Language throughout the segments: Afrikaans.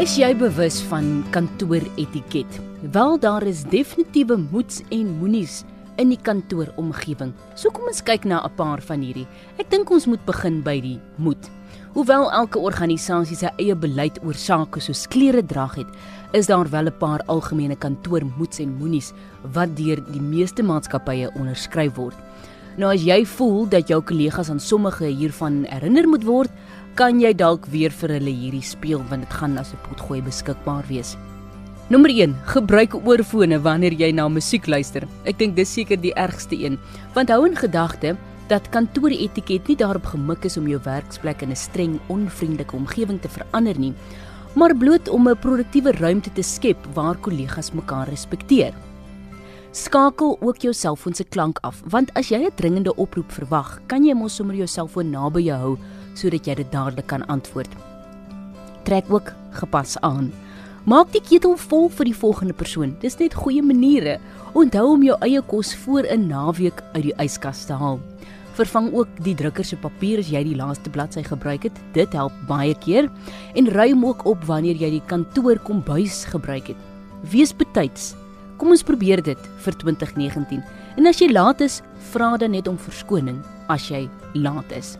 Is jy bewus van kantooretiket? Wel daar is definitiewe moets en moenies in die kantooromgewing. So kom ons kyk na 'n paar van hierdie. Ek dink ons moet begin by die moed. Hoewel elke organisasie sy eie beleid oor sake soos klere drag het, is daar wel 'n paar algemene kantoormoets en moenies wat deur die meeste maatskappye onderskryf word. Nou as jy voel dat jou kollegas aan sommige hiervan herinner moet word, kan jy dalk weer vir hulle hierdie speel want dit gaan as 'n potgooi beskikbaar wees. Nommer 1: Gebruik oorfone wanneer jy na musiek luister. Ek dink dis seker die ergste een, want hou in gedagte dat kantooretiket nie daarop gemik is om jou werksplek in 'n streng onvriendelike omgewing te verander nie, maar bloot om 'n produktiewe ruimte te skep waar kollegas mekaar respekteer. Skakel ook jou selfoon se klank af, want as jy 'n dringende oproep verwag, kan jy mos sommer jou selfoon naby jou hou sodat jy dit dadelik kan antwoord. Trek ook gepas aan. Maak die ketel vol vir die volgende persoon. Dis net goeie maniere. Onthou om jou eie kos voor 'n naweek uit die yskas te haal. Vervang ook die drukker se papier as jy die laaste bladsy gebruik het. Dit help baie keer. En ruim ook op wanneer jy die kantoor kombuis gebruik het. Wees betyds. Kom ons probeer dit vir 2019. En as jy laat is, vra dan net om verskoning as jy laat is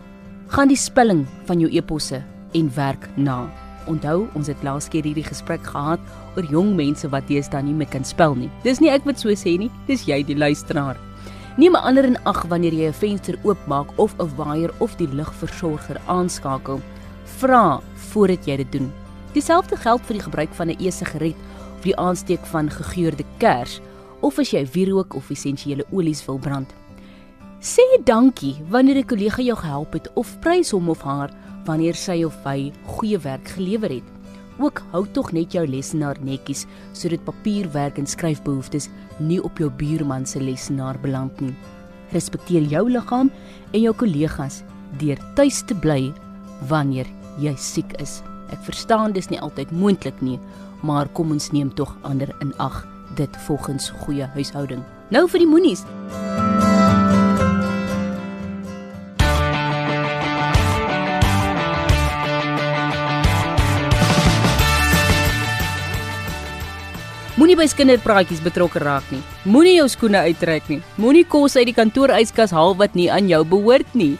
gaan die spelling van jou eposse en werk na. Onthou, ons het laas keer hierdie gesprek gehad oor jong mense wat deesdae nie meer kan spel nie. Dis nie ek wat so sê nie, dis jy die luisteraar. Neem 'n ander in ag wanneer jy 'n venster oopmaak of 'n waier of die lugversorger aanskakel. Vra voordat jy dit doen. Dieselfde geld vir die gebruik van 'n e-sigaret die aansteek van gegeurde kers of as jy wierook of essensiële olies wil brand. Sê dankie wanneer 'n kollega jou gehelp het of prys hom of haar wanneer sy of hy goeie werk gelewer het. Ook hou tog net jou lesenaar netjies sodat papierwerk en skryfbehoeftes nie op jou buurman se lesenaar beland nie. Respekteer jou liggaam en jou kollegas deur tuis te bly wanneer jy siek is. Ek verstaan dis nie altyd moontlik nie, maar kom ons neem tog ander in ag dit volgens goeie huishouding. Nou vir die moenies. Moenie by kinderpraatjies betrokke raak nie. Moenie jou skoene uittrek nie. Moenie kos uit die kantooryskas haal wat nie aan jou behoort nie.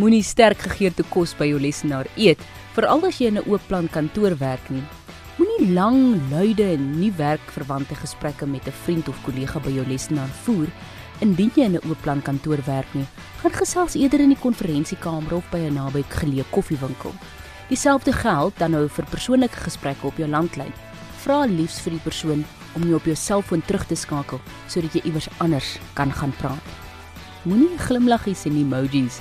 Moenie sterk gegeurde kos by jou lesenaar eet, veral as jy in 'n oop plan kantoor werk nie. Moenie lang, luide en nie werkverwante gesprekke met 'n vriend of kollega by jou lesenaar voer indien jy in 'n oop plan kantoor werk nie. Gaan gesels eerder in die konferensiekamer of by 'n naby geleë koffiewinkel. Dieselfde geld dan nou vir persoonlike gesprekke op jou landlyn vra liefs vir die persoon om jou op jou selfoon terug te skakel sodat jy iewers anders kan gaan praat. Moenie glimlaggies en emojis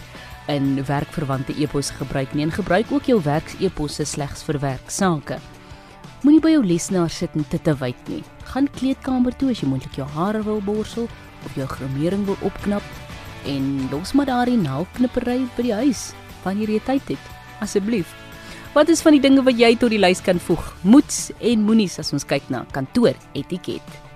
in werkverwante e-pos gebruik nie en gebruik ook jou werks-e-posse slegs vir werksake. Moenie by jou lesenaar sit en te te wyd nie. Gaan kleedkamer toe as jy moontlik jou hare wil borsel of jou grimering wil opknap en los maar daardie naalknippery by die huis wanneer jy tyd het. Asseblief Wat is van die dinge wat jy tot die lys kan voeg? Moets en moenies as ons kyk na kantoor etiket.